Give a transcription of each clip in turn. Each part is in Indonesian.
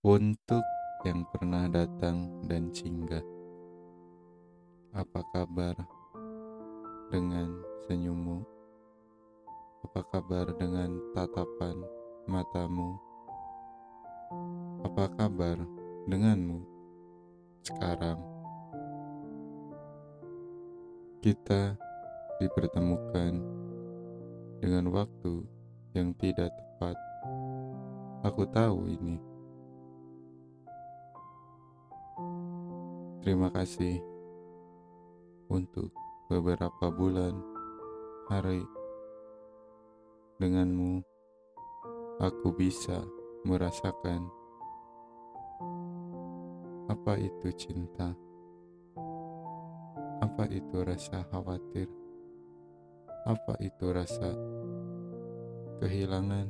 Untuk yang pernah datang dan singgah, apa kabar dengan senyummu? Apa kabar dengan tatapan matamu? Apa kabar denganmu sekarang? Kita dipertemukan dengan waktu yang tidak tepat. Aku tahu ini. Terima kasih untuk beberapa bulan, hari denganmu. Aku bisa merasakan apa itu cinta, apa itu rasa khawatir, apa itu rasa kehilangan,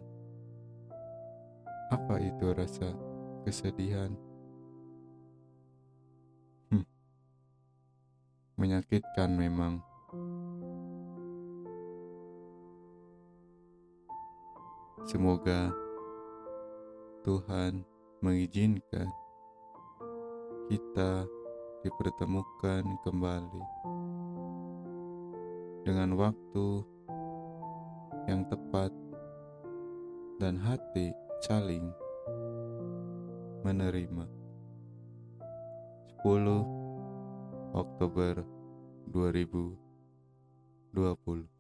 apa itu rasa kesedihan. Menyakitkan memang. Semoga Tuhan mengizinkan kita dipertemukan kembali dengan waktu yang tepat dan hati saling menerima. 10 Oktober 2020